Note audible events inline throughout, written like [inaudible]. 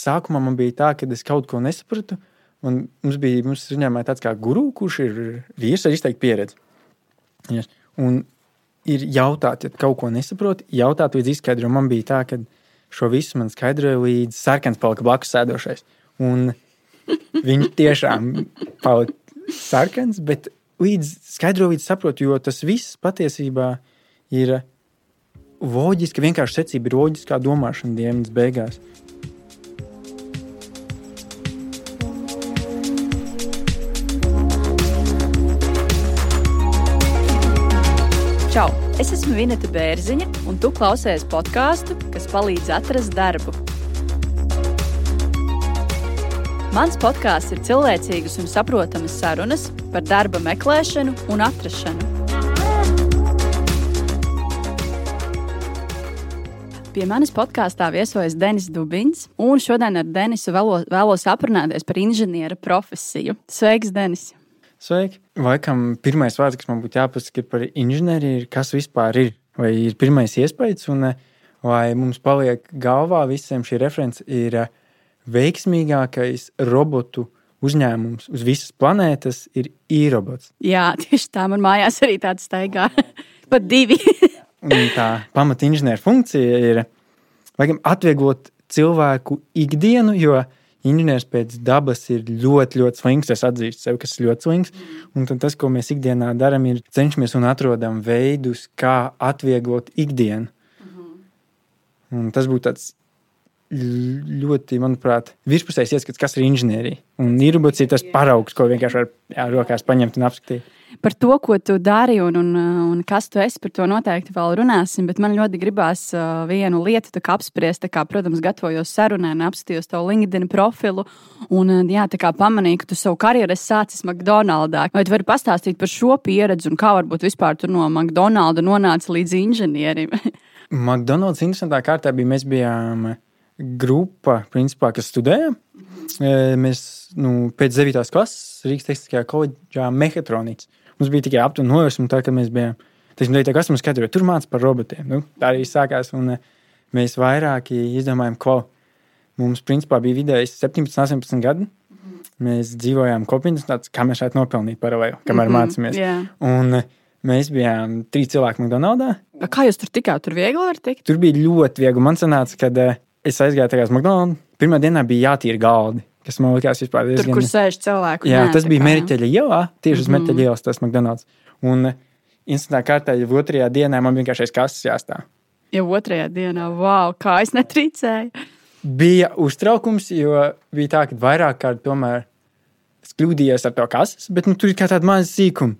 sākumā man bija tā, ka es kaut ko nesapratu. Un mums bija mums uzņēmumā tāds kā guru, kurš ir vīrs ar izteiktu pieredzi. Un ir jautāt, ja kaut ko nesaproti, jautāt līdz izskaidrojumam. Man bija tā, ka šo visu man skaidroja līdz sarkans palika blakus sēdošais. Un viņš tiešām [laughs] palika sarkans, bet līdz skaidroju, līdz saprotu, jo tas viss patiesībā ir loģiski, vienkārši secība ir loģiskā domāšana dienas beigās. Es esmu Vineta Bērziņa, un tu klausies podkāstu, kas palīdz atrast darbu. Mans podkāsts ir cilvēcīgas un saprotamas sarunas par darba meklēšanu un atrašanu. Pie manis podkāstā viesojas Denis Dubins, un šodien ar Denisu vēlo, vēlos aprunāties par inženiera profesiju. Sveiks, Denis! Sveiki! Laikam pirmais vārds, kas man būtu jāpasaka par inženieriju, ir kas vispār ir. Vai ir pirmais iespējas, un vai mums paliek galvā visiem šī referents, ir veiksmīgākais robotu uzņēmums uz visas planētas ir e-robots. Jā, tieši tā man mājās arī tāds staigā. [laughs] Pat divi. [laughs] tā pamata inženieru funkcija ir laikam, atvieglot cilvēku ikdienu, jo inženieris pēc dabas ir ļoti, ļoti slings. Es atzīstu sevi, kas ir ļoti slings. Un tas, ko mēs ikdienā darām, ir cenšamies un atrodam veidus, kā atvieglot ikdienu. Un tas būtu tāds ļoti, manuprāt, virspusējs ieskats, kas ir inženierija. Un īrbuļs ir tas paraugs, ko vienkārši var jā, rokās paņemt un apskatīt. Par to, ko tu dari un, un, un kas tu esi, par to noteikti vēl runāsim. Bet man ļoti gribās uh, vienu lietu apspriest. Kā, protams, gatavojos sarunai un apskatījos to LinkedIn profilu. Un, uh, jā, pamanīju, ka tu savu karjeru esi sācis McDonald's. Vai tu vari pastāstīt par šo pieredzi un kā varbūt vispār tu no McDonald's nonāci līdz inženierim? [laughs] McDonald's interesantā kārtā bija mēs bijām grupa, principā, kas studēja. Mēs nu, pēc 9. klases Rīgas tehniskajā koledžā mehatronikas. Mums bija tikai aptuveni nojausma, tā, ka mēs bijām. Teiksim, 9. klasē mums skaidroja, tur mācās par robotiem. Nu, tā arī sākās. Un, mēs vairāk izdomājām, ko mums principā bija vidēji 17, 18 gadi. Mēs dzīvojām kopienas, kā mēs šeit nopelnīt paralēli, kamēr mm -hmm, mācāmies. Yeah. Un, Mēs bijām trīs cilvēki McDonald's. Kā jūs tur tikāt? Tur viegli var tikt? Tur bija ļoti viegli. Man sanāca, ka es aizgāju tajā McDonald's. Pirmā dienā bija jātīra galdi. Kas man likās vispār diezgan... Tur, kur sēž cilvēku. Jā, nē, tas bija Merķeļa ielā, tieši mm -hmm. uz Merķeļa ielas tas McDonald's. Un instantā kārtā jau otrajā dienā man vienkārši kases jāstāv. Jau otrajā dienā, wow, kā es netrīcēju. Bija uztraukums, jo bija tā, ka vairāk kārt tomēr es kļūdījos ar to kases, bet nu, tur ir kā tāda maza sīkuma.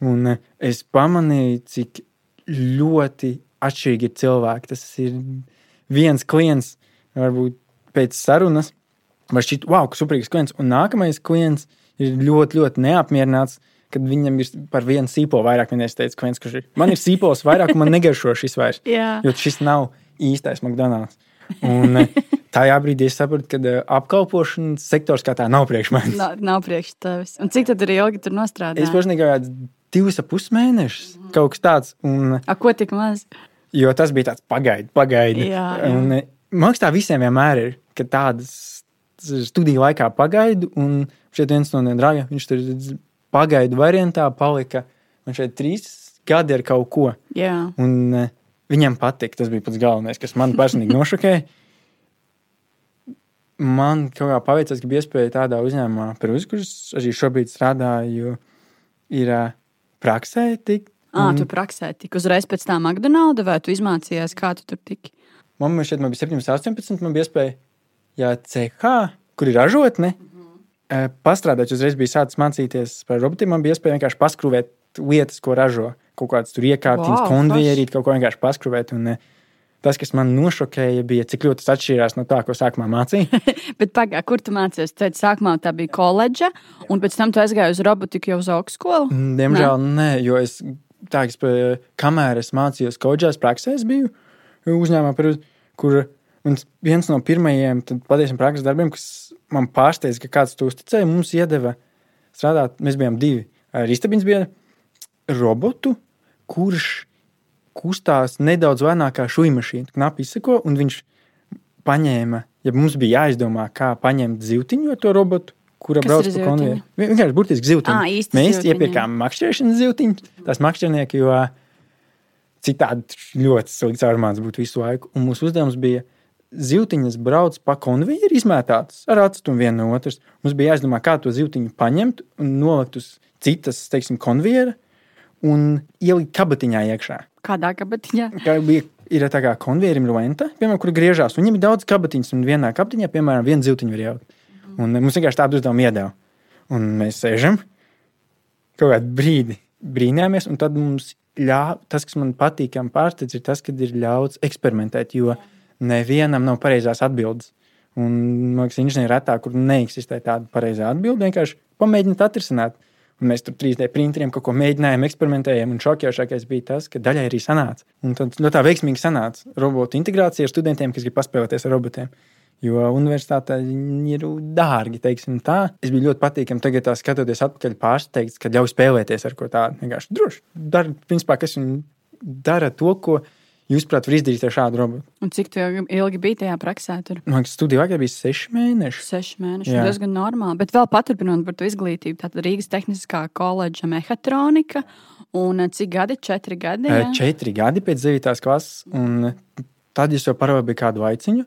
Un es pamanīju, cik ļoti atšķirīgi ir cilvēki. Tas ir viens klients, varbūt pēc sarunas, var šķiet, wow, ka superīgs klients, un nākamais klients ir ļoti, ļoti neapmierināts. Kad viņam ir par vienu sīpolu vairāk, viņa teica, klients, kurš ir. Man ir sīpols vairāk, un man negaršo šis vairs. [laughs] jo šis nav īstais McDonald's. Un eh, tajā brīdī es sapratu, ka eh, apkalpošanas sektors kā tā nav priekš manis. Nav, nav priekš tevis. Un cik tad ir ilgi tur nostrādājis? Es pašai gāju divus ap pus mēnešus, mm. kaut kas tāds. Un, A, ko tik maz? Jo tas bija tāds pagaidi, pagaidi. Jā, jā. Un, eh, man liekas, tā visiem vienmēr ir, ka tādas studiju laikā pagaidu, un šeit viens no nedragiem, viņš tur pagaidu variantā palika. Man šeit trīs gadi ar kaut ko. Jā. Un uh, viņam patika, tas bija pats galvenais, kas man personīgi [laughs] nošokēja. Man kaut kā paveicās, ka bija iespēja tādā uzņēmumā, kurš arī šobrīd strādāju, ir uh, praksē tikt Ah, tu praksē tik uzreiz pēc tam McDonald's, vai tu izmācījies, kā tu tur tiki? Man šeit man bija 17, 18, man bija iespēja, ja CH, kur ir ražotne, mm -hmm. pastrādāt, uzreiz bija sācis mācīties par robotiem, man bija iespēja vienkārši paskrūvēt lietas, ko ražo. Kaut kādas tur iekārtiņas, wow, konvejerīt, kaut ko vienkārši paskrūvēt. Un, Tas, kas man nošokēja, bija, cik ļoti tas atšķīrās no tā, ko sākumā mācīja. [laughs] Bet, pagā, kur tu mācījies? Tad sākumā tā bija koledža, un pēc tam tu aizgāji uz robotiku jau uz augstskolu? Mm, diemžēl nē, nē jo es tā, es, kamēr es mācījos koģās praksē, es biju uzņēmumā, kur viens no pirmajiem patiesiem prakses darbiem, kas man pārsteidza, ka kāds to uzticēja, mums iedeva strādāt. Mēs bijām divi. Rīstabins bija robotu, kurš kustās nedaudz lēnāk kā šūnu mašīna. Knapi izsako, un viņš paņēma ja mums bija jāizdomā, kā paņemt zivtiņu ar to robotu, kura Kas brauc pa konvejeru. Vi- Vienkārši burtiski īsti Mēs zivtiņa, iepirkām makšķerēšanas zivtiņu, tās makšķernieki, jo citādi ļoti slikts armāns būtu visu laiku. Un mūsu uzdevums bija zivtiņas brauc pa konvejeru, izmētātas ar atstumu viena no otras. Mums bija jāizdomā, kā to zivtiņu paņemt un nolikt uz citas, teiksim, konvejera un ielikt kabatiņā iekšā. Kādā kabatiņā? Kā bija, ir tā kā konvejerim lenta, piemēram, kur griežās. Viņam ir daudz kabatiņas, un vienā kabatiņā, piemēram, viena zivtiņa var ielikt. Un mums vienkārši tādu uzdevumu iedeva. Un mēs sēžam kaut kādu brīdi, brīnāmies, un tad mums ļāva, tas, kas man patīkami pārsteidz, ir tas, ka ir ļauts eksperimentēt, jo nevienam nav pareizās atbildes. Un, man liekas, inženieri retā, kur neeksistē tāda pareizā atbilde, vienkārši pamēģināt atrisināt. Un mēs tur 3D printeriem kaut ko mēģinājām, eksperimentējām, un šokējošākais bija tas, ka daļai arī sanāca. Un tad ļoti tā veiksmīgi sanāca robotu integrācija ar studentiem, kas grib paspēlēties ar robotiem. Jo universitātē viņi ir dārgi, teiksim tā. Es biju ļoti patīkami tagad, tā, skatoties atpakaļ, pārsteigts, ka ļauj spēlēties ar ko tādu. Vienkārši droši. Dara, principā, kas viņi dara to, ko jūs, prāt, var izdarīt ar šādu robotu. Un cik ilgi- biji tajā praksē? Tur Man liekas, studiju laikā bija seši mēneši. seši mēneši. Jā. diezgan normāli. Bet vēl paturpinot par to izglītību, tātad Rīgas Tehniskā koledža mehatronika. Un eh, cik gadi? Četri gadi. Jā. jā? Četri gadi pēc 9. klases, un tad es jau parādīju kādu aiciņu.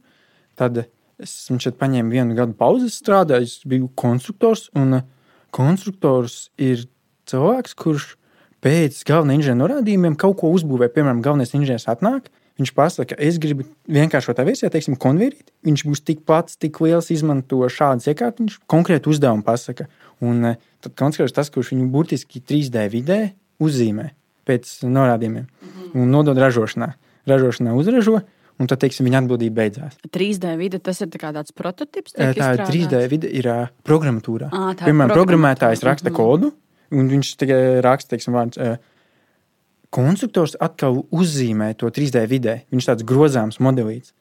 Tad es šeit paņēmu vienu gadu pauzi, strādāju, es biju konstruktors. Un eh, konstruktors ir cilvēks, kurš pēc galvenā inženieru norādījumiem kaut ko uzbūvē. Piemēram, galvenais inženieris atnāk. Viņš pasaka, es gribu vienkāršotā versijā, teiksim, konvertēt. Viņš būs tik pats, tik liels, izmanto šādas iekārtas. Viņš konkrēti uzdevumu pasaka. Un eh, tad konstruktors tas, kurš viņu burtiski 3D vidē uzzīmē pēc norādījumiem un nodod ražošanā. Ražošanā uzražo, un tad, teiksim, viņa atbildība beidzās. 3D vide tas ir tā tāds prototyps. Tā tiek ir izstrādāts? 3D vide, ir ā, programmatūrā. Tā ir Piemēram, programmētājs programmatūra, raksta mhm. kodu, un viņš tikai raksta, teiksim, vārds. ā, Konstruktors atkal uzzīmē to 3D vidē. Viņš tāds grozāms modelīts.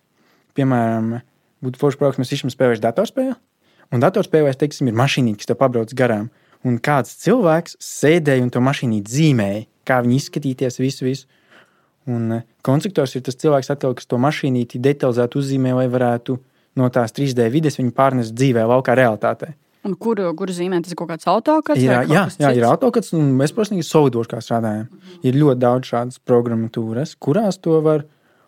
Piemēram, būtu forši projekts, mēs visam spēlējam datorspēli, un datorspēlēs, teiksim, ir mašīna, kas te pabrauc garām. Un kāds cilvēks sēdēja un to mašīnu zīmēja, kā viņi izskatīties, visu, visu. Un eh, konstruktors ir tas cilvēks, atkal, kas to mašīnu detalizēti uzzīmē, lai varētu no tās 3D vides viņu pārnest dzīvē, laukā realitātē. Un kur, kur zīmē tas ir kaut kāds autokats? Ir, jā, jā, ir cits? autokats, un mēs personīgi solidūri kā strādājam. -hmm. Ir ļoti daudz šādas programmatūras, kurās to var,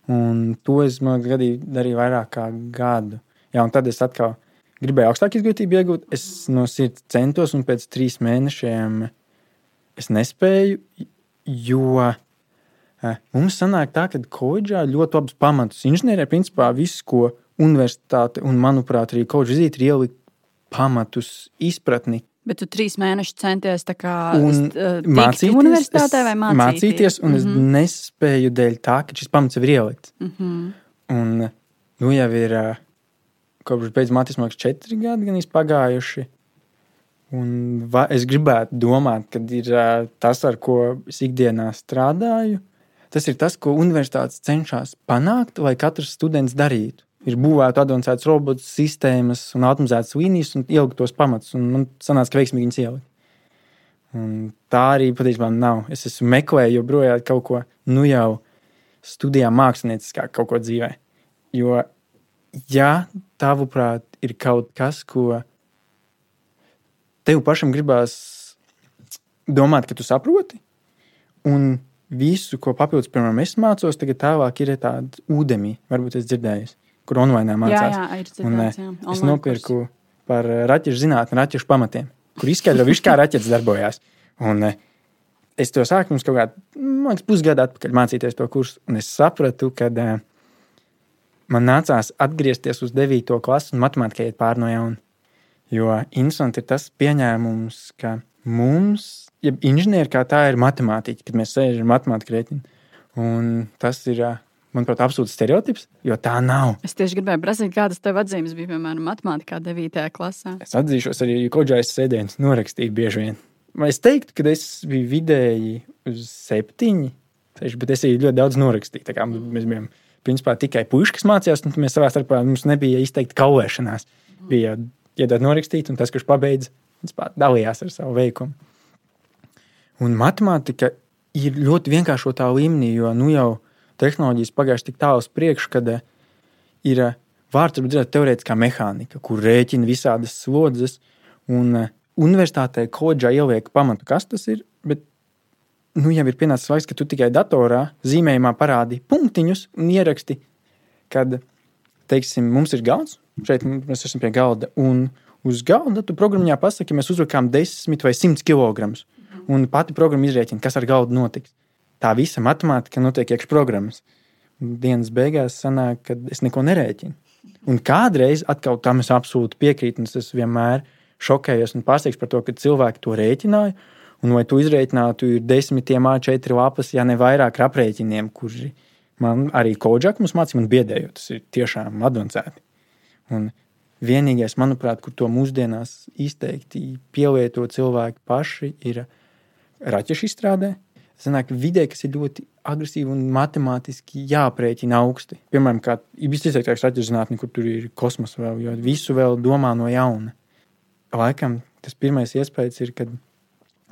un to es gadīju, darīju vairāk kā gadu. Jā, un tad es atkal gribēju augstāku izglītību iegūt. Es no sirds centos, un pēc trīs mēnešiem es nespēju, jo eh, mums sanāk tā, ka koledžā ļoti labs pamatus inženierijā, principā viss, ko universitāte un, manuprāt, arī koledža iziet, ir ielikt pamatus, izpratni, Bet tu trīs mēnešus centies kā un uh, mācīties. universitātē vai es- mācīties? mācīties un es mm -hmm. nespēju dēļ tā, ka šis pamats ir ielikts. Mm -hmm. Un nu jau ir ā, kopš beidz mācīties, liekas, četri gadi gan pagājuši. Un va, es gribētu domāt, ka ir ā, tas, ar ko es ikdienā strādāju. Tas ir tas, ko universitātes cenšas panākt, lai katrs students darītu. Ir būvēta advancētas robotu sistēmas un automatizētas līnijas un ielikt tos pamatus. Un man sanāca, ka veiksmīgi viņas ielikt. Un tā arī patiesībā nav. Es esmu meklējis joprojām kaut ko, nu jau studijā mākslinieckā kaut ko dzīvē. Jo, ja tavuprāt ir kaut kas, ko tev pašam gribās domāt, ka tu saproti, un visu, ko papildus, piemēram, es mācos, tagad tālāk ir tāda ūdeni, varbūt es dzirdēju, kur online Jā, mācās. jā, ir Un, dzirdēts, eh, jā. Es Online nopirku par eh, raķešu zinātnē, raķešu pamatiem, kur izskaidro visu, kā [laughs] raķetes darbojās. Un eh, es to sāku mums kaut kādā, pusgadu atpakaļ mācīties to kursu, un es sapratu, ka man nācās atgriezties uz 9. klasi un matemātikai iet pār no jauna. Jo interesanti ir tas pieņēmums, ka mums, ja inženieri kā tā ir matemātika, kad mēs sēžam matemātikā rēķina, un tas ir, manuprāt, absolūts stereotips, jo tā nav. Es tieši gribēju prasīt, kādas tev atzīmes bija, piemēram, matemātikā 9. klasē. Es atzīšos, arī koģais sēdienas norakstīju bieži vien. Vai Es teiktu, ka es biju vidēji uz septiņi, seši, bet es arī ļoti daudz norakstīju. Tā kā Mēs bijām principā, tikai puikas, kas mācījās, un mēs savā starpā mums nebija izteikti kaulēšanās. Bija iedot norakstīt, un tas, kurš pabeidza, dalījās ar savu veikumu. Un matemātika ir ļoti vienkāršotā līmenī, jo nu jau tehnoloģijas pagājuši tik tālu uz priekšu, kad eh, ir eh, vārds ir teorētiskā mehānika, kur rēķina visādas slodzes. Un uh, universitātē, koledžā ieliek pamatu, kas tas ir. Bet nu, jau ir pienācis laiks, ka tu tikai datorā zīmējumā parādi punktiņus un ieraksti, kad teiksim, mums ir galds, šeit mēs esam pie galda. Un uz galda tu programmā pasaki, ka mēs uzlikām 10 vai 100 kg. Un pati programma izrēķina, kas ar galdu notiks. Tā visa matemātika notiek iekšā programmas. Dienas beigās sanāk, ka es neko nerēķinu. Un kādreiz atkal tam es absolūti piekrītu, un es vienmēr šokējos un pārsteigts par to, ka cilvēki to rēķināja. Un vai tu izreikinātu, ir desmitiem A4 lapas, ja ne vairāk ar aprēķiniem, kuri man arī koģāk mums mācīja, man biedēja, tas ir tiešām advancēti. Un vienīgais, manuprāt, kur to mūsdienās izteikti pielieto cilvēki paši, ir raķešu izstrādē. Sanāk, vidē, kas ir ļoti agresīvi un matemātiski jāprēķina augsti. Piemēram, kā visizteiktākais raķešu zinātne, kur tur ir kosmosa vēl, jo visu vēl domā no jauna. Laikam tas pirmais iespējas ir, kad,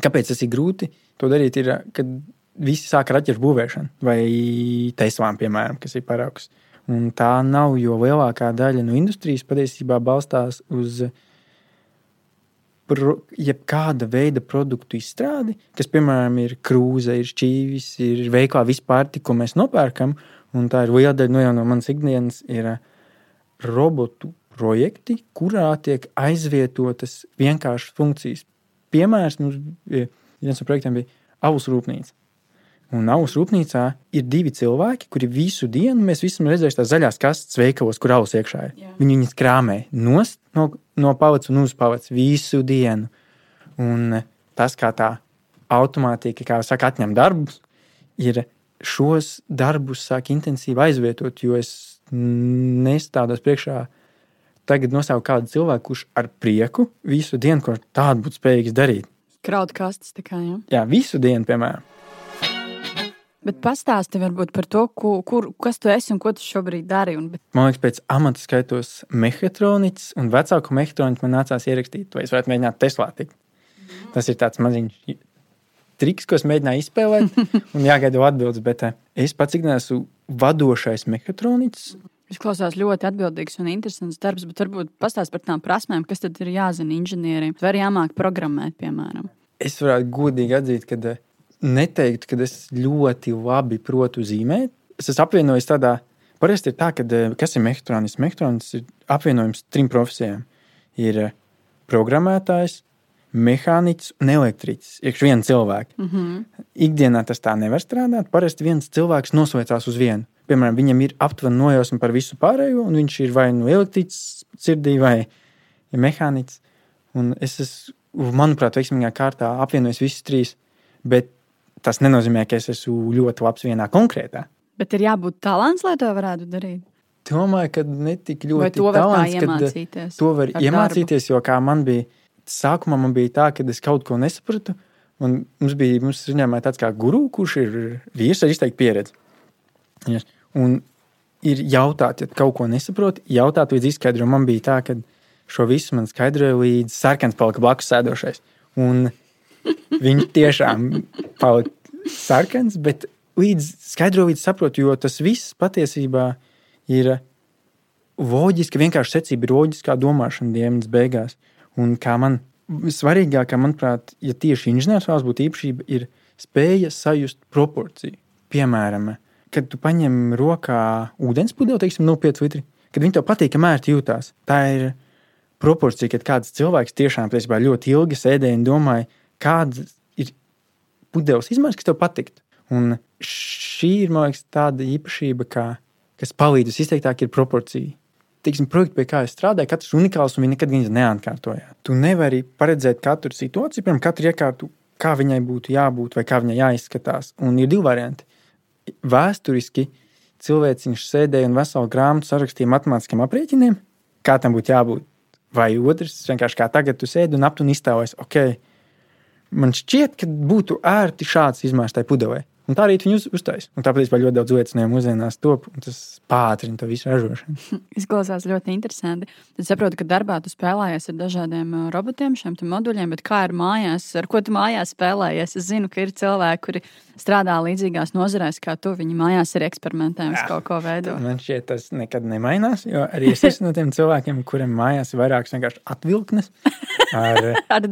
kāpēc tas ir grūti to darīt, ir, kad visi sāk raķešu būvēšanu vai Teslām, piemēram, kas ir paraugs. Un tā nav, jo lielākā daļa no industrijas patiesībā balstās uz pro, jebkāda veida produktu izstrādi, kas, piemēram, ir krūze, ir šķīvis, ir veiklā vispār, ko mēs nopērkam. Un tā ir liela daļa no, no manas ikdienas, ir robotu projekti, kurā tiek aizvietotas vienkāršas funkcijas. Piemērs mums bija viens no projektiem, bija Avus rūpnīca. Un Avus rūpnīcā ir divi cilvēki, kuri visu dienu mēs esam redzējuši tās zaļās kastes veikalos, kur avus iekšā ir. Viņi viņas krāmē nost no, no pavads un uz pavads visu dienu. Un tas, kā tā automātika, kā saka, atņem darbus, ir šos darbus sāk intensīvi aizvietot, jo es nestādos priekšā tagad nosaukt kādu cilvēku, kurš ar prieku visu dienu ko tādu būtu spējīgs darīt. Kraut kastes tā kā, jā. Jā, visu dienu, piemēram. Bet pastāsti varbūt par to, kur, kur, kas tu esi un ko tu šobrīd dari. Un. Man liekas, pēc amata skaitos mehatroniķis, un vecāku mehatroniķu man nācās ierakstīt, vai es varētu mēģināt Teslā tikt. Tas ir tāds maziņš triks, ko es mēģināju izspēlēt, [laughs] un jāgaida atbildes. Bet eh, es pats esmu vadošais mehatroniķis. Izklausās ļoti atbildīgs un interesants darbs, bet varbūt pastāst par tām prasmēm, kas tad ir jāzina inženieriem. Vai jāmāk programmēt, piemēram? Es varētu godīgi atzīt, ka eh, neteiktu, ka es ļoti labi protu zīmēt. Es esmu apvienojis tādā, parasti ir tā, ka eh, kas ir mehānisms? Mehānisms ir apvienojums trim profesijām. Ir eh, programmētājs, mehāniķis un elektriķis. Iekšā viena cilvēka. Mm -hmm. Ikdienā tas tā nevar strādāt. Parasti viens cilvēks nosveicās uz vienu. Piemēram, viņam ir aptuveni nojausma par visu pārējo, un viņš ir vai nu elektriķis sirdī, vai mehāniķis. Un es esmu, manuprāt, veiksmīgā kārtā apvienojis visus trīs. Bet tas nenozīmē, ka es esmu ļoti labs vienā konkrētā. Bet ir jābūt talants, lai to varētu darīt. Domāju, ka ne tik ļoti Vai to var talants, iemācīties. To var iemācīties, darbu. jo kā man bija, sākumā man bija tā, ka es kaut ko nesapratu. Un mums bija, mums uzņēmē tāds kā guru, kurš ir vīrs ar izteiktu pieredzi. Un ir jautāt, ja kaut ko nesaproti, jautāt līdz izskaidrojumam. Man bija tā, ka šo visu man skaidroja līdz sarkans palika blakus sēdošais. Un Viņš tiešām palika sarkans, bet līdz skaidro līdz saprotu, jo tas viss patiesībā ir loģiski, vienkārši secība ir loģiskā domāšana dienas beigās. Un kā man svarīgākā, manuprāt, ja tieši inženieris būtu īpašība, ir spēja sajust proporciju. Piemēram, kad tu paņem rokā ūdens pudeli, teiksim, 0,5 litri, kad viņi tev patīk, kā mērķi jūtās. Tā ir proporcija, kad kāds cilvēks tiešām ļoti ilgi sēdēja un domāja, kāda ir pudeles izmērs, kas tev patiktu. Un šī ir liekas, tāda īpašība, kā, kas palīdz izteiktāk, ir proporcija. Tiksim, projekti, pie kā es strādāju, katrs unikāls un viņi nekad viņas neatkārtoja. Tu nevari paredzēt katru situāciju, piemēram, katru iekārtu, kā viņai būtu jābūt vai kā viņai jāizskatās. Un ir divi varianti. Vēsturiski cilvēciņš sēdēja un veselu grāmatu sarakstīja matemātiskiem aprēķiniem, kā tam būtu jābūt. Vai otrs, vienkārši kā tagad tu sēdi un aptuni iztēlojies, ok, man šķiet, ka būtu ērti šāds izmērs tai pudelē. Un tā arī viņi uz, uztais. Un tāpēc ļoti daudz liecinājumu mūsdienās top, un tas pātrina to visu ražošanu. [laughs] Izklausās ļoti interesanti. Tad saprotu, ka darbā tu spēlējies ar dažādiem uh, robotiem, šiem moduļiem, bet kā ir mājās, ar ko tu mājās spēlējies? Es zinu, ka ir cilvēki, kuri strādā līdzīgās nozarēs, kā tu. Viņi mājās ir eksperimentējis kaut ko veidot. Man šķiet, tas nekad nemainās, jo arī es esmu no tiem cilvēkiem, kuriem mājās ir vairākas vienkārši atvilknes. [laughs] Ar, ar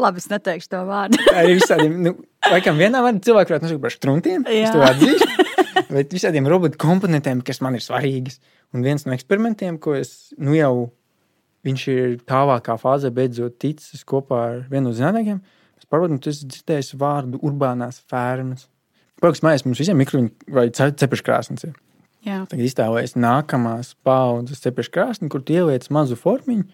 Labi, es neteikšu to vārdu. Ir visādiem, nu, laikam, vienā vārdā cilvēku varētu nosaukt par struntiem. Es to atzīstu. Bet visādiem robotu komponentiem, kas man ir svarīgas. Un viens no eksperimentiem, ko es nu jau, viņš ir tālākā fāzē, beidzot ticis kopā ar vienu no zinātniekiem. Es pārbaudīju, tu esi dzirdējis vārdu urbānās fermas. Pagaidām, mājās mums visiem mikroņu vai cepeškrāsnes ir. Jā. Tagad iztēlojies nākamās paudzes cepeškrāsni, kur tu ieliec mazu formiņu,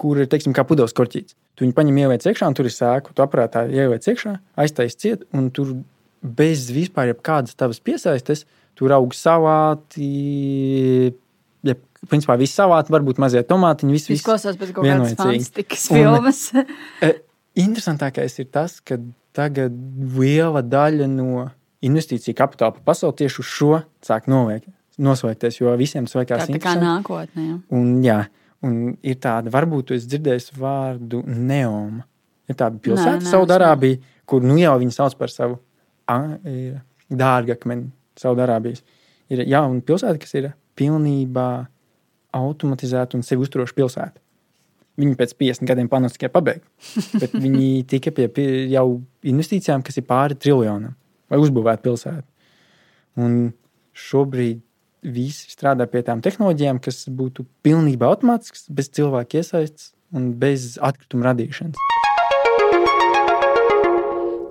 kur ir, teiksim, kā pudeles korķīts. Tu viņu paņem, ieliec iekšā, un tur ir sēkla. Tu aparātā ieliec iekšā, aiztaisīji ciet, un tur bez vispār kādas tavas piesaistes, tur aug salāti. Ja, principā viss salāti, varbūt mazie tomātiņi. Viss izklausās pēc kaut kādas fantastikas filmas. [laughs] e, interesantākais ir tas, ka tagad liela daļa no investīciju kapitāla pa pasauli tieši uz šo sāk novērt, nosvēgties, jo visiem tas liekas tā, tā kā nākotnē. Ja. Un, jā, Un ir tāda, varbūt jūs dzirdējāt vārdu Neoma. Ir tāda pilsēta, Saudārābija, kur nu jau viņi sauc par savu dārgakmeni, Saudārābijas. Ir jauna pilsēta, kas ir pilnībā automatizēta un sevi uzturoša pilsēta. Viņi pēc 50 gadiem panāca tikai pabeigt. [laughs] Bet viņi tika pie, pie jau investīcijām, kas ir pāri triljonam, lai uzbūvētu pilsētu. Un šobrīd visi strādā pie tām tehnoloģijām, kas būtu pilnībā automātiskas, bez cilvēka iesaistas un bez atkrituma radīšanas.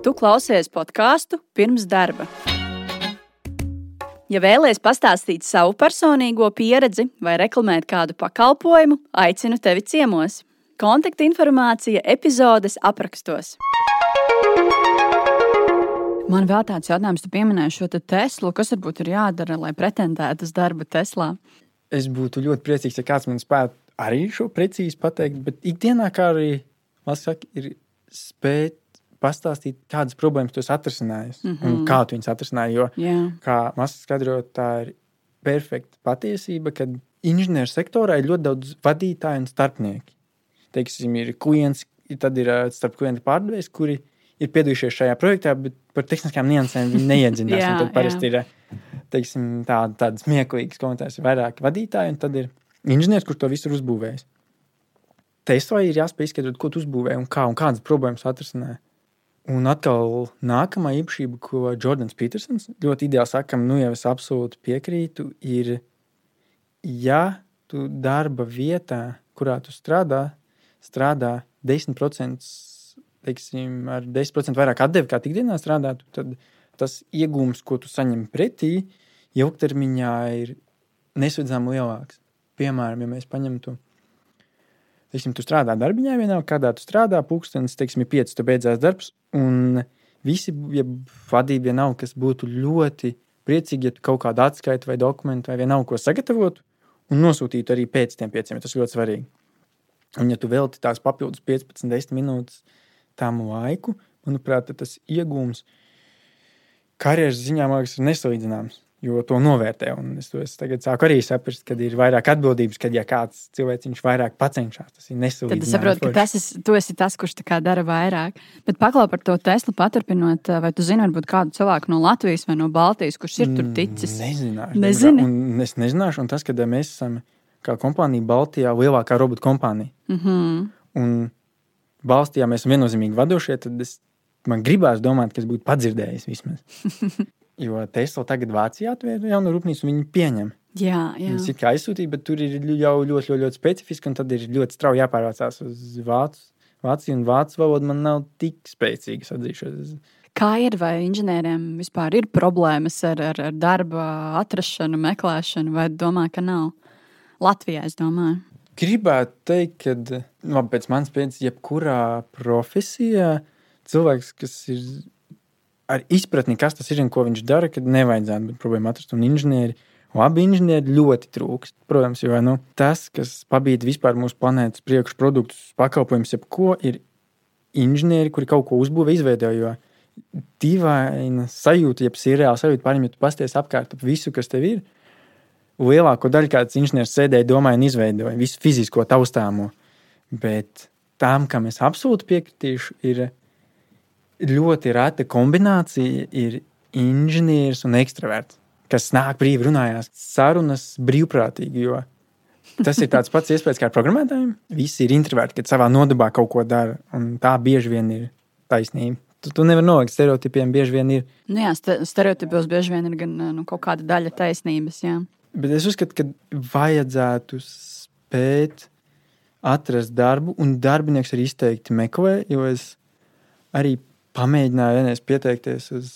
Tu klausies podkāstu pirms darba. Ja vēlaties pastāstīt savu personīgo pieredzi vai reklamēt kādu pakalpojumu, aicinu tevi ciemos. Kontaktinformācija epizodes aprakstos. Man vēl tāds jautājums, tu pieminēji šo te Teslu. Kas varbūt ir jādara, lai pretendētu uz darbu Teslā? Es būtu ļoti priecīgs, ja kāds man spētu arī šo precīzi pateikt, bet ikdienā kā arī saka, ir spēt pastāstīt, kādas problēmas tu esi atrisinājis mm -hmm. un mhm. kā tu viņus atrisināji. Jo, yeah. kā Masas skaidrot, tā ir perfekta patiesība, ka inženieru sektorā ir ļoti daudz vadītāju un starpnieku. Teiksim, ir klients, tad ir starp klientu pārdevējs, kuri ir piedalījušies šajā projektā, bet par tehniskām niansēm viņi neiedziļinās. [laughs] jā, tad parasti jā. ir teiksim, tā, tādas smieklīgas komentārs, ir vairāk vadītāji, un tad ir inženieris, kurš to visu ir uzbūvējis. Tesla ir jāspēj izskaidrot, ko tu uzbūvēji un kā un kādas problēmas atrisināja. Un atkal nākamā īpašība, ko Jordans Petersons ļoti ideāli saka, nu jau es absolūti piekrītu, ir, ja tu darba vietā, kurā tu strādā, strādā 10% teiksim, ar 10% vairāk atdevi, kā ikdienā strādātu, tad tas iegūms, ko tu saņem pretī, ilgtermiņā ir nesvedzami lielāks. Piemēram, ja mēs paņemtu, teiksim, tu strādā darbiņā, vienalga, kādā tu strādā, pūkstens, teiksim, ir 5, tu beidzās darbs, un visi, ja vadība vienalga, kas būtu ļoti priecīgi, ja tu kaut kādu atskaitu vai dokumentu vai vienalga, ko sagatavotu, un nosūtītu arī pēc tiem pieciem, tas ļoti svarīgi. Un, ja tu velti tās papildus 15, 10 minūtes tam laiku, manuprāt, tas iegūms karjeras ziņā liekas, ir nesalīdzināms. Jo to novērtē. Un es to es tagad sāku arī saprast, ka ir vairāk atbildības, kad ja kāds cilvēks vairāk pacenšas. Tas ir nesalīdzināms. Tad es saprotu, ka tas es, tu esi tas, kurš dara vairāk. Bet paklaus par to Teslu paturpinot, vai tu zini, varbūt kādu cilvēku no Latvijas vai no Baltijas, kurš ir tur ticis? Nezināšu. Nezini. Un es nezināšu, un tas, ka mēs esam kā kompānija Baltijā lielākā robotu kompānija. Mm -hmm. Un valstī, ja mēs esam viennozīmīgi vadošie, tad es, man gribās domāt, ka es būtu padzirdējis vismaz. [laughs] jo Tesla tagad Vācijā atvēra jaunu rūpnīcu, un viņi pieņem. Jā, jā. Viņas ir kā aizsūtīja, bet tur ir jau ļoti, ļoti, ļoti specifiski, un tad ir ļoti strauji jāpārvācās uz Vācu. Vācija un vācu valoda man nav tik spēcīgas, atzīšos. Kā ir, vai inženieriem vispār ir problēmas ar, ar, ar darba atrašanu, meklēšanu, vai domā, ka nav? Latvijā, es domāju. Gribētu teikt, ka nu, pēc manas pieredzes, jebkurā profesijā cilvēks, kas ir ar izpratni, kas tas ir un ko viņš dara, kad nevajadzētu būt problēmu atrast. Un inženieri, labi inženieri ļoti trūkst. Protams, jo nu, tas, kas pabīda vispār mūsu planētas priekšproduktus, pakalpojumus, jebko, ir inženieri, kuri kaut ko uzbūvē, izveidoja. dīvaina sajūta, jeb sirreāla sajūta pārņem, ja tu pasties apkārt ap visu, kas tev ir. Lielāko daļu kāds inženieris sēdēja, domāja un izveidoja visu fizisko taustāmo. Bet tām, kam es absolūti piekritīšu, ir ļoti reta kombinācija. Ir inženieris un ekstraverts, kas nāk brīvi runājās sarunas brīvprātīgi. Tas ir tāds pats iespējas kā programmētājiem. Visi ir introverti, kad savā nodabā kaut ko dara, un tā bieži vien ir taisnība. Tu, tu nevari nolikt stereotipiem, bieži vien ir. Nu jā, stereotipos bieži vien ir gan nu, kaut kāda daļa taisnības. Jā. Bet es uzskatu, ka vajadzētu spēt atrast darbu, un darbinieks arī izteikti meklē, jo es arī pamēģināju vienreiz pieteikties uz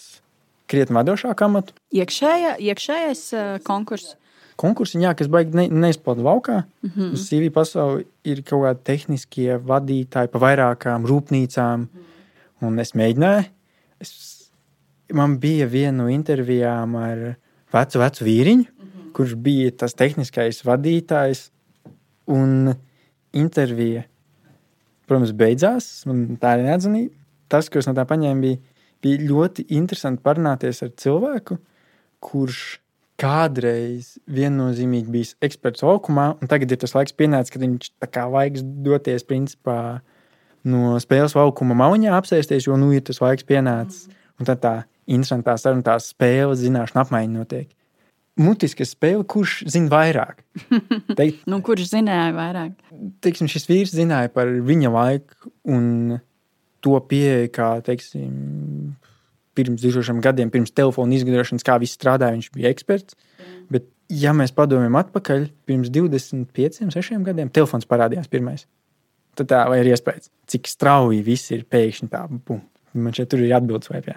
krietni vadošāku amatu. Iekšējā, iekšējais uh, konkurss. Konkursi, jā, kas baigi ne, neizpauda laukā. Mm -hmm. Uz CV pasauli ir kaut kādi tehniskie vadītāji pa vairākām rūpnīcām. Mm -hmm. Un es mēģināju. Es, man bija viena no intervijām ar vecu, vecu vīriņu. Kurš bija tas tehniskais vadītājs. Un intervija, protams, beidzās. Tā ir neatzinība. Tas, ko es no tā paņēmu, bija bija ļoti interesanti parunāties ar cilvēku, kurš kādreiz viennozīmīgi bijis eksperts laukumā, un tagad ir tas laiks pienācis, kad viņš tā kā vajag doties principā no spēles laukuma mauņā apsēsties, jo nu ir tas laiks pienācis. Un tad tā interesantā saruna, tā spēles zināšana apmaiņa notiek. Mutiska spēle, kurš zina vairāk? [laughs] Teikt, nu, kurš zināja vairāk? Teiksim, šis vīrs zināja par viņa laiku un to pieeja, kā teiksim, pirms dažiem gadiem, pirms telefona izgudrošanas, kā viss strādāja. Viņš bija eksperts. Bet, ja mēs padomājam atpakaļ, pirms 25, 6 gadiem, telefons parādījās pirmais. Tad tā ir iespējas, cik strauji viss ir pēkšņi tā, bum. Man šeit ir atbildes vai pie.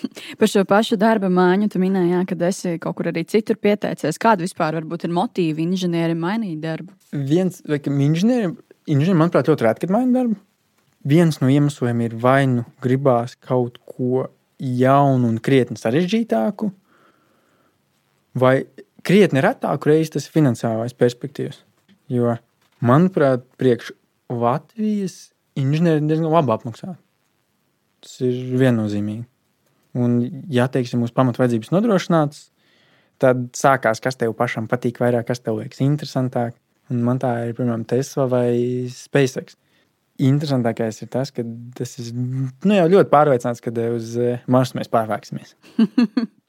[laughs] Par šo pašu darba māņu tu minēji, jā, ka esi kaut kur arī citur pieteicies. Kāda vispār ir motīva inženierim mainīt darbu? Viens, vai inženierim, inženierim manuprāt, ļoti reti, kad maina darbu viens no iemesliem ir vai nu gribās kaut ko jaunu un krietni sarežģītāku, vai krietni retāku reizi tas ir finansiālais perspektīvas. Jo, manuprāt, priekš Latvijas inženieri diezgan labi apmaksā. Tas ir viennozīmīgi. Un, ja teiksim, mūsu pamatvajadzības nodrošināts, tad sākās, kas tev pašam patīk vairāk, kas tev liekas interesantāk. Un man tā ir, piemēram, Tesla vai SpaceX interesantākais ir tas, ka tas ir nu, jau ļoti pārliecināts, ka uz eh, Marsu mēs pārvāksimies. [laughs]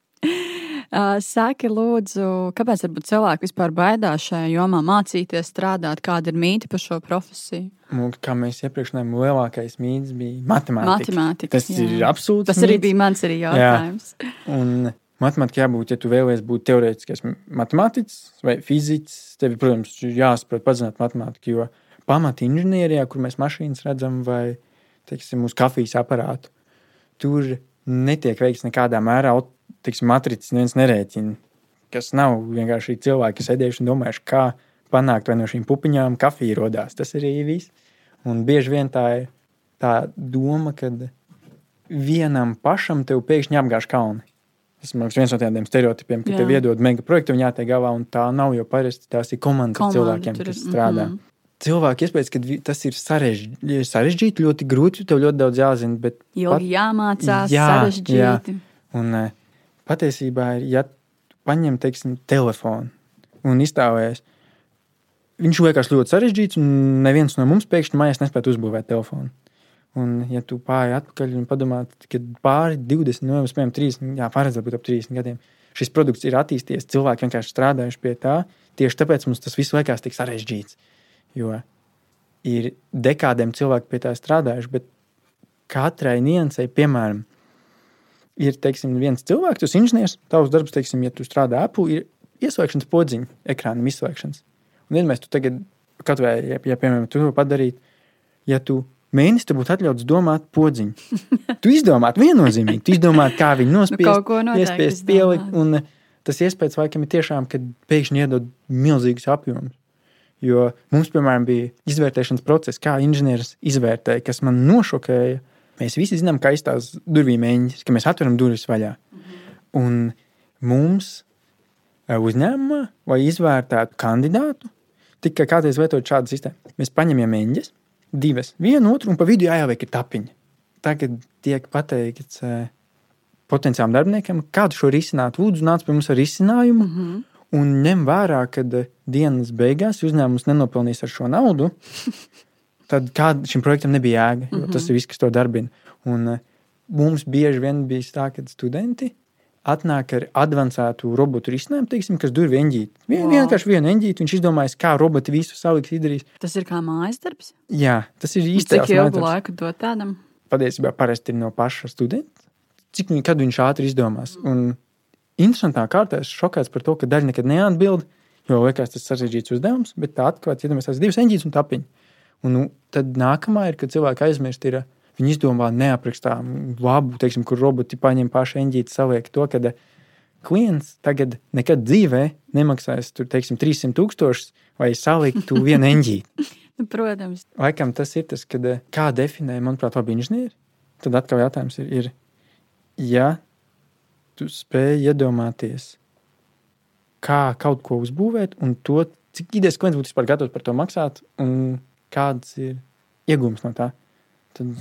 Saki, lūdzu, kāpēc cilvēki vispār baidās šajā jomā mācīties, strādāt, kāda ir mīte par šo profesiju? Nu, kā mēs iepriekš runājām, lielākais mīts bija matemātika. matemātika tas jā. ir absolūti. Tas arī mīts. bija mans arī jautājums. [laughs] Matemātika jābūt, ja tu vēlies būt teorētiskais matemātiķis vai fiziķis, tev, protams, jāsaprot pazināt matemātiku, jo pamata inženierijā, kur mēs mašīnas redzam, vai teiksim, uz kafijas aparātu. Tur netiek veikts nekādā mērā, teiksim, matricas neviens nerēķina. Kas nav vienkārši cilvēki, kas sēdējuši un domājuši, kā panākt, vai no šīm pupiņām kafija radās. Tas arī viss. Un bieži vien tā ir tā doma, ka vienam pašam tev pēkšņi apgāž kalni. Tas man liekas, viens no tādiem stereotipiem, ka Jā. tev iedod mega projektu un jātiek galā, un tā nav, jo parasti tās ir komandas Komanda, cilvēkiem, kas strādā. Mm -hmm cilvēku iespējas, ka tas ir sarežģīti, sarežģīti ļoti grūti, tev ļoti daudz jāzina. Bet Ilgi pat, jāmācās, jā, sarežģīti. Jā. Un eh, patiesībā ir, ja paņem, teiksim, telefonu un izstāvēs, viņš liekas ļoti sarežģīts, un neviens no mums pēkšņi mājās nespēja uzbūvēt telefonu. Un, ja tu pāri atpakaļ un padomā, ka pāri 20, no 30, jā, paredzēt būt ap 30 gadiem, šis produkts ir attīstījies, cilvēki vienkārši strādājuši pie tā, tieši tāpēc mums tas viss liekas tik sarežģīts. Jo ir dekādiem cilvēki pie tā strādājuši, bet katrai niansei, piemēram, ir teiksim, viens cilvēks, tas inženieris, tavs darbs, teiksim, ja tu strādā Apple, ir ieslēgšanas podziņa, ekrāna izslēgšanas. Un, mēs tu tagad, kaut vai, ja, ja piemēram, tu to padarītu, ja tu mēnesi tu būtu atļauts domāt podziņu. [laughs] tu izdomātu viennozīmīgi, tu izdomātu, kā viņu nospiest, nu, iespiest, pielikt. Un tas iespējas laikam ir tiešām, kad pēkšņi iedod milzīgus apjomus. Jo mums, piemēram, bija izvērtēšanas process, kā inženieris izvērtēja, kas man nošokēja. Mēs visi zinām, ka aiz tās durvīm eņģis, ka mēs atveram durvis vaļā. Un mums e, uzņēmumā, lai izvērtētu kandidātu, tika kādreiz lietot šādu sistēmu. Mēs paņemam eņģis, divas, vienu otru, un pa vidu jāieliek tapiņa. tagad tiek pateikts uh, potenciālam darbiniekam, kādu šo risināt. Lūdzu, nāc pie mums ar risinājumu. Mm -hmm. Un ņem vērā, ka dienas beigās uzņēmums nenopelnīs ar šo naudu, tad šim projektam nebija jēga. Mm -hmm. Tas ir viss, kas to darbina. Un, uh, mums bieži vien bija tā, ka studenti atnāk ar avansētu robotu risinājumu, teiksim, kas dur vienģīti. Vien, wow. Vienkārši vienu enģīti, viņš izdomājis, kā roboti visu saliks izdarīs. Tas ir kā mājas darbs? Jā, tas ir īsti. Cik ilgu laiku dot tādam? Patiesībā parasti ir no paša studenta cik viņi, viņš ātri izdomās. Un interesantā kārtā es šokēts par to, ka daļa nekad neatbild, jo liekas, tas sarežģīts uzdevums, bet tā atklāts, ja mēs esam divas eņģītes un tapiņi. Un, nu, tad nākamā ir, kad cilvēki aizmirst, ir, viņi izdomā neaprakstām labu, teiksim, kur roboti paņem pašu eņģīti, saliek to, ka klients tagad nekad dzīvē nemaksās tur, teiksim, 300 tūkstošus, vai saliktu [laughs] vienu eņģīti. Nu, protams. Laikam tas ir tas, kad, kā definē, manuprāt, labi inženieri. Tad atkal jautājums ir, ir ja tu spēj iedomāties, kā kaut ko uzbūvēt, un to, cik idejas klients būtu vispār gatavs par to maksāt, un kāds ir iegūms no tā, tad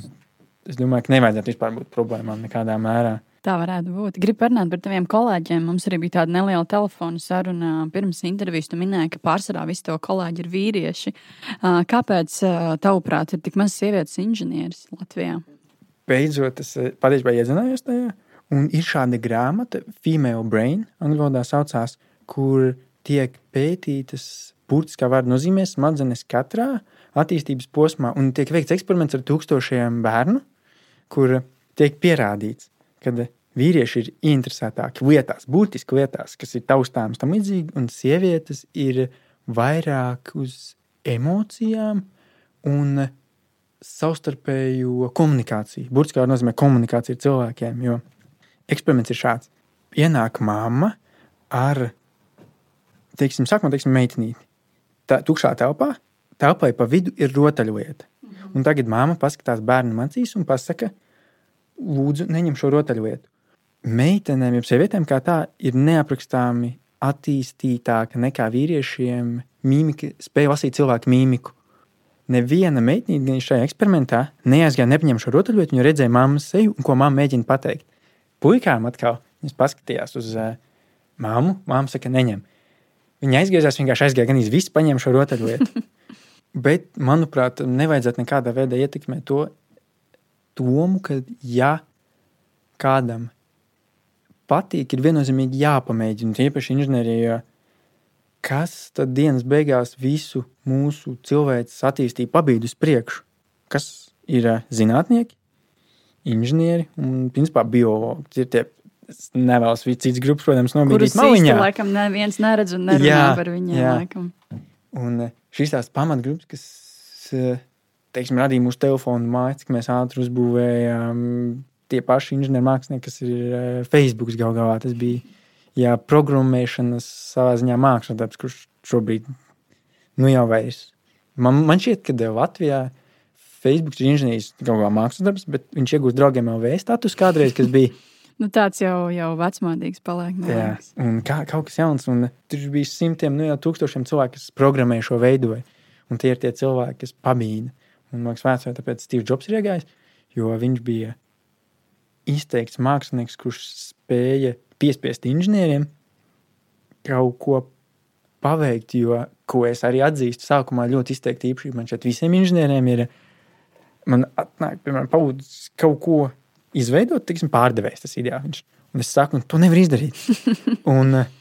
es domāju, ka nevajadzētu vispār būt problēmām nekādā mērā. Tā varētu būt. Gribu parunāt par taviem kolēģiem. Mums arī bija tāda neliela telefona saruna pirms intervijas. Tu minēji, ka pārsvarā visi to kolēģi ir vīrieši. Kāpēc, tavuprāt, ir tik maz sievietes inženieris Latvijā? beidzot es patiesībā iezinājos tajā. Un ir šāda grāmata, Female Brain, angļu valodā saucās, kur tiek pētītas burtiskā vārda nozīmē smadzenes katrā attīstības posmā, un tiek veikts eksperiments ar tūkstošiem bērnu, kur tiek pierādīts, ka vīrieši ir interesētāki lietās, būtiski lietās, kas ir taustāmas tam līdzīgi, un sievietes ir vairāk uz emocijām un savstarpēju komunikāciju. Burtiskā nozīmē komunikāciju ar cilvēkiem. Jo eksperiments ir šāds. Ienāk mamma ar, teiksim, sākumā, teiksim, meitenīti. Tā tukšā telpā, telpai pa vidu ir rotaļlieta. Mhm. Un tagad mamma paskatās bērnu acīs un pasaka, lūdzu, neņem šo rotaļlietu. Meitenēm, jau sievietēm, kā tā, ir neaprakstāmi attīstītāka nekā vīriešiem. Mīmika spēja lasīt cilvēku mīmiku neviena meitene gan šajā eksperimentā neaizgāja, nepaņēma šo rotaļlietu, viņa redzēja mammas seju un ko mamma mēģina pateikt. Puikām atkal viņas paskatījās uz uh, mammu, mamma saka, neņem. Viņa aizgājās, vienkārši aizgāja, gan īsi paņēma šo rotaļlietu. [laughs] Bet, manuprāt, nevajadzētu nekādā veidā ietekmēt to domu, ka, ja kādam patīk, ir viennozīmīgi jāpamēģina. Tiepaši inženierijā kas tad dienas beigās visu mūsu cilvēces attīstību pabīd uz priekšu? Kas ir eh, zinātnieki, inženieri un, principā, biologi? Ir tie nevēlas citas grupas, protams, nomierīt maliņā. Kurus laikam neviens neredz un nerunā jā, par viņiem. Jā. Laikam. Un eh, šīs tās pamatgrupas, kas, eh, teiksim, radīja mūsu telefonu mājas, cik mēs ātri uzbūvējām, tie paši inženieri mākslinieki, kas ir Facebook gal galā, tas bija ja programmēšanas savā ziņā mākslas darbs, kurš šobrīd nu jau vairs. Man, man šķiet, ka Latvijā Facebook ir inženieris kaut kā mākslas darbs, bet viņš iegūst draugiem LV status kādreiz, kas bija. Nu, tāds jau, jau vecmodīgs paliek. Jā, un kā, kaut kas jauns. Un tur bija simtiem, nu jau tūkstošiem cilvēku, kas programmēja šo veidoju. Un tie ir tie cilvēki, kas pabīda. Un liekas, vēsturē tāpēc Steve Jobs ir iegājis, jo viņš bija izteikts mākslinieks, kurš spēja piespiest inženieriem kaut ko paveikt, jo, ko es arī atzīstu, sākumā ļoti izteikti īpašība man šeit visiem inženieriem ir, man atnāk, piemēram, paudzes kaut ko izveidot, tiksim, pārdevējs tas ideāls. Un es saku, nu, to nevar izdarīt. [laughs] un eh,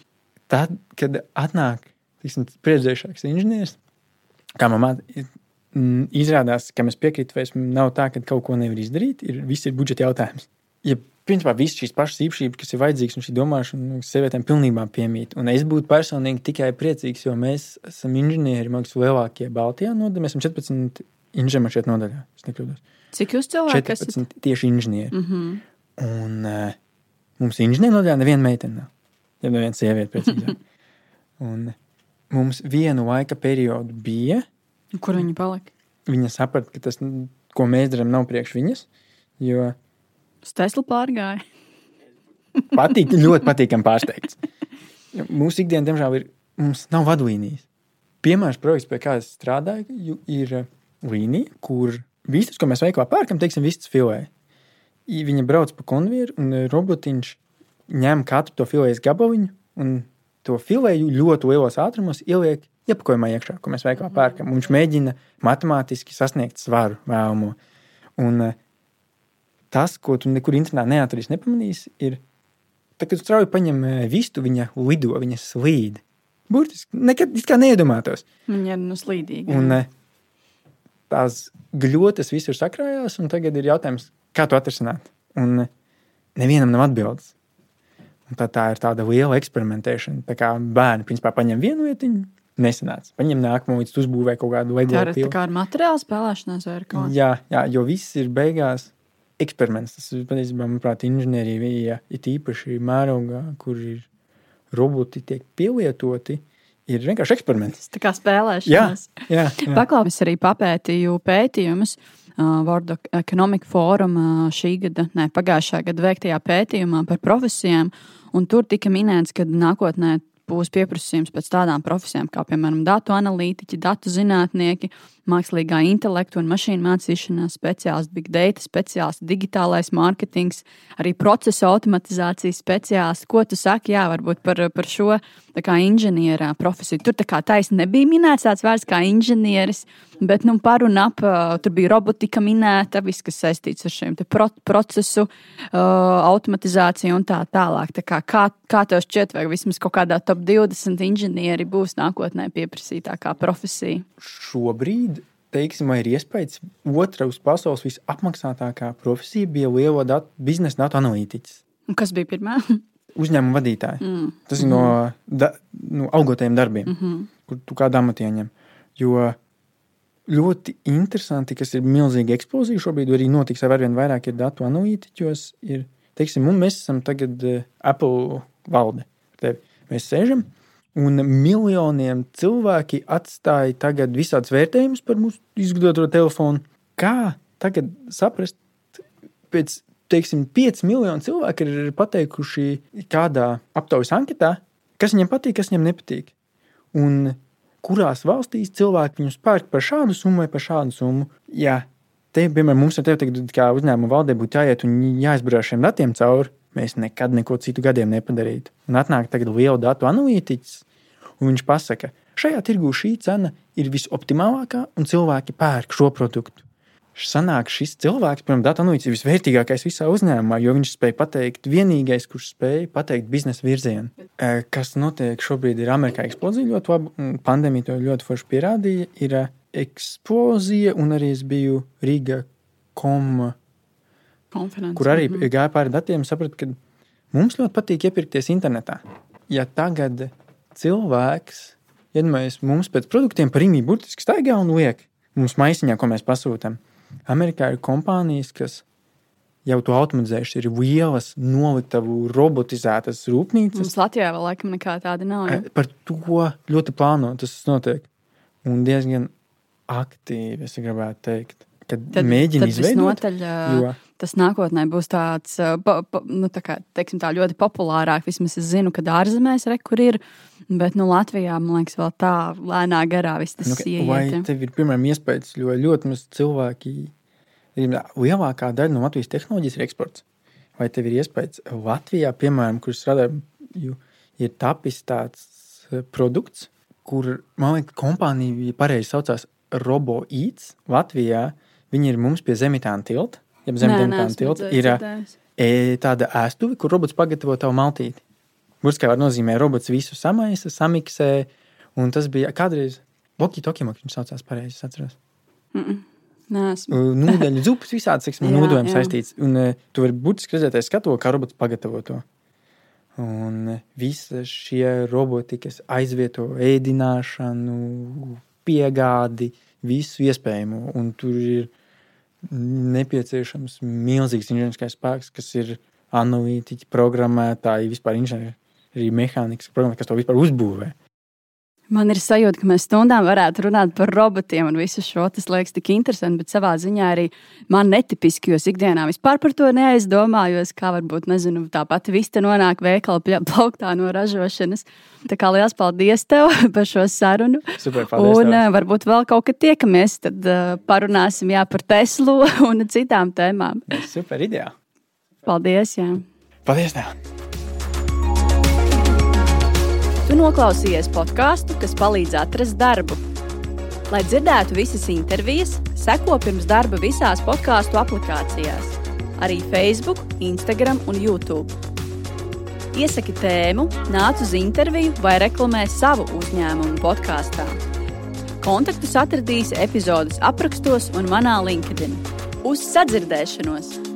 tad, kad atnāk, tiksim, priedzējušāks inženieris, kā man izrādās, ka mēs piekrītam, nav tā, ka kaut ko nevar izdarīt, ir, viss ir budžeta jautājums. Ja principā visas šīs pašas īpašības, kas ir vajadzīgas un šī domāšana, sievietēm pilnībā piemīt. Un es būtu personīgi tikai priecīgs, jo mēs esam inženieri, liekas, lielākie Baltijā nodaļā. Mēs esam 14 inženieri šeit nodaļā. Cik jūs cilvēki 14 esat? tieši inženieri. Mm -hmm. Un uh, mums inženieri nodaļā neviena meitene nav. Ja neviena sieviete precīzāk. [laughs] un mums vienu laika periodu bija. Kur viņi palika? Viņa saprata, ka tas, ko mēs darām, nav priekš viņas. Jo Uz Tesla pārgāja. [laughs] Patīk, ļoti patīkami pārsteigts. Mūsu ikdienā, diemžēl, ir, mums nav vadlīnijas. Piemērs projekts, pie kā es strādāju, ir līnija, kur vistas, ko mēs veikalā pērkam, teiksim, vistas filē. viņa brauc pa konvejeru, un eh, robotiņš ņem katru to filējas gabaliņu un to filēju ļoti lielos ātrumos ieliek iepakojumā iekšā, ko mēs veikalā pērkam. Un Viņš mēģina matemātiski sasniegt svaru vēlamo. Un eh, tas, ko tu nekur internetā neatradīsi, nepamanīsi, ir, tad, kad tu strauji paņem eh, vistu, viņa lido, viņa slīd. Burtiski nekad neiedomātos. Viņa ir nu slīdīga. Un tās gļotas visur sakrājās, un tagad ir jautājums, kā to atrisināt. Un nevienam nav atbildes. Un tā, tā ir tāda liela eksperimentēšana. Tā kā bērni principā paņem vienu vietiņu, nesanāca. Paņem nākamo, līdz uzbūvē kaut kādu tā ir tā pilsētu. kā ar materiālu spēlēšanās vai ar ko? Jā, jā, jo viss ir beigās eksperiments. Tas ir patiesībā, manuprāt, inženierija, ir īpaši mērogā, kur ir roboti tiek pielietoti, ir vienkārši eksperiments. Tas tā kā spēlēšanās. Jā, jā, jā. Paklausīs arī papētīju pētījumus. Uh, World Economic Forum uh, šī gada, ne pagājušā gada veiktajā pētījumā par profesijām. Un tur tika minēts, ka nākotnē būs pieprasījums pēc tādām profesijām, kā piemēram datu analītiķi, datu zinātnieki, mākslīgā intelekta un mašīnu mācīšanās speciālisti, big data speciālisti, digitālais mārketings, arī procesa automatizācijas speciālisti. Ko tu saki jā, varbūt par, par šo inženierā profesiju? Tur tā kā taisni nebija minēts tāds vārds kā inženieris, bet nu, par un ap tur bija robotika minēta, viss, kas saistīts ar šiem pro procesu uh, automatizāciju un tā tālāk. Tā kā, kā, kā tev šķiet, vai vismaz kaut kādā top 20 inženieri būs nākotnē pieprasītākā profesija? Šobrīd, teiksim, ir iespējas, otra uz pasaules visapmaksātākā profesija bija lielo datu, biznesa datu analītiķis. Un kas bija pirmā? [laughs] Uzņēmuma vadītāji. Mm. Tas ir no, da, no augotajiem darbiem, mm. -hmm. kur tu kādā amatā ieņem. Jo ļoti interesanti, kas ir milzīga eksplozija šobrīd, arī notiks ar vien vairāk ir datu analītiķos. Ir, teiksim, mēs esam tagad uh, Apple valde. Mēs sēžam, un miljoniem cilvēki atstāja tagad visādus vērtējumus par mūsu izgudroto telefonu. Kā tagad saprast, pēc teiksim, 5 miljonu cilvēku ir pateikuši kādā aptaujas anketā, kas viņiem patīk, kas viņiem nepatīk. Un kurās valstīs cilvēki viņus pērk par šādu summu vai par šādu summu. Ja te, piemēram, mums ar tevi tagad, kā uzņēmuma valdē būtu jāiet un jāizbrauc šiem datiem cauri, mēs nekad neko citu gadiem nepadarītu. Un atnāk tagad liela datu analītiķis, un viņš pasaka, šajā tirgu šī cena ir visoptimālākā, un cilvēki pērk šo produktu. Sanāk, šis cilvēks, piemēram, datu analītiķis, ir visvērtīgākais visā uzņēmumā, jo viņš spēja pateikt, vienīgais, kurš spēja pateikt biznesa virzienu. Eh, Kas notiek šobrīd, ir Amerikā eksplozija ļoti labi, un pandēmija to ļoti forši pierādīja. Ir eh, eksplozija, un arī es biju Rīgā koma Konferences. kur arī Mhm. gāja pāri datiem, sapratu, ka mums ļoti patīk iepirkties internetā. Ja tagad cilvēks, iedomājies, mums pēc produktiem par imību burtiski staigā un liek mums maisiņā, ko mēs pasūtām. Amerikā ir kompānijas, kas jau to automatizējuši, ir lielas, noliktavu, robotizētas rūpnīcas. Mums Latvijā vēl laikam nekā tāda nav. Ja? Par to ļoti plāno tas notiek. Un diezgan aktīvi, es gribētu teikt, kad Tad, mēģina izveidot. visnotaļ, Jo tas nākotnē būs tāds pa, pa, nu, tā kā, teiksim, tā ļoti populārāk. Vismaz es zinu, ka ārzemēs re, kur ir. Bet nu, Latvijā, man liekas, vēl tā lēnā garā viss tas Nu, ka- vai tev ir piemēram iespējas, jo ļoti maz cilvēki, lielākā daļa no Latvijas tehnoloģijas ir eksports. Vai tev ir iespējas Latvijā, piemēram, kur strādā, ir tapis tāds eh, produkts, kur, man liekas, kompānija ja pareizi saucās RoboEats Latvijā. Viņi ir mums pie Zemitāna tilta. Ja zem neesmu tilta ir e, tāda ēstuve, kur robots pagatavo tavu maltīti. Var nozīmē, robots visu samaisa, samiksē. Un tas bija kādreiz Loki Tokio, viņš saucās pareizi, es atceros. Neesmu. Uh, Nūdeņu zupas visādi, [laughs] nodojumi jā. saistīts. Un uh, tu vari burtiski redzēt, aiz skatu, kā robots pagatavo to. Un uh, visi šie roboti, kas aizvieto ēdināšanu, piegādi, visu iespējamo. Un tur ir nepieciešams milzīgs inženieriskais spēks, kas ir analītiķi, programmētāji, vispār inženieri, programma, kas to vispār uzbūvē. Man ir sajūta, ka mēs stundām varētu runāt par robotiem un visu šo. Tas liekas tik interesanti, bet savā ziņā arī man netipiski, jo es ikdienā vispār par to neaizdomājos. Kā varbūt, nezinu, tā pati vista nonāk veikala plauktā no ražošanas. Tā kā liels paldies tev [laughs] par šo sarunu. Super, paldies! Un tev. uh, varbūt vēl kaut kad tiekamies, tad uh, parunāsim jā, par Teslu [laughs] un citām tēmām. Super ideja! Paldies! Jā. Paldies! Tev. Tu noklausījies podkāstu, kas palīdz atrast darbu. Lai dzirdētu visas intervijas, seko pirms darba visās podkāstu aplikācijās, arī Facebook, Instagram un YouTube. Iesaki tēmu, nāc uz interviju vai reklamē savu uzņēmumu podkāstā. Kontaktus atradīsi epizodes aprakstos un manā LinkedIn. Uz sadzirdēšanos!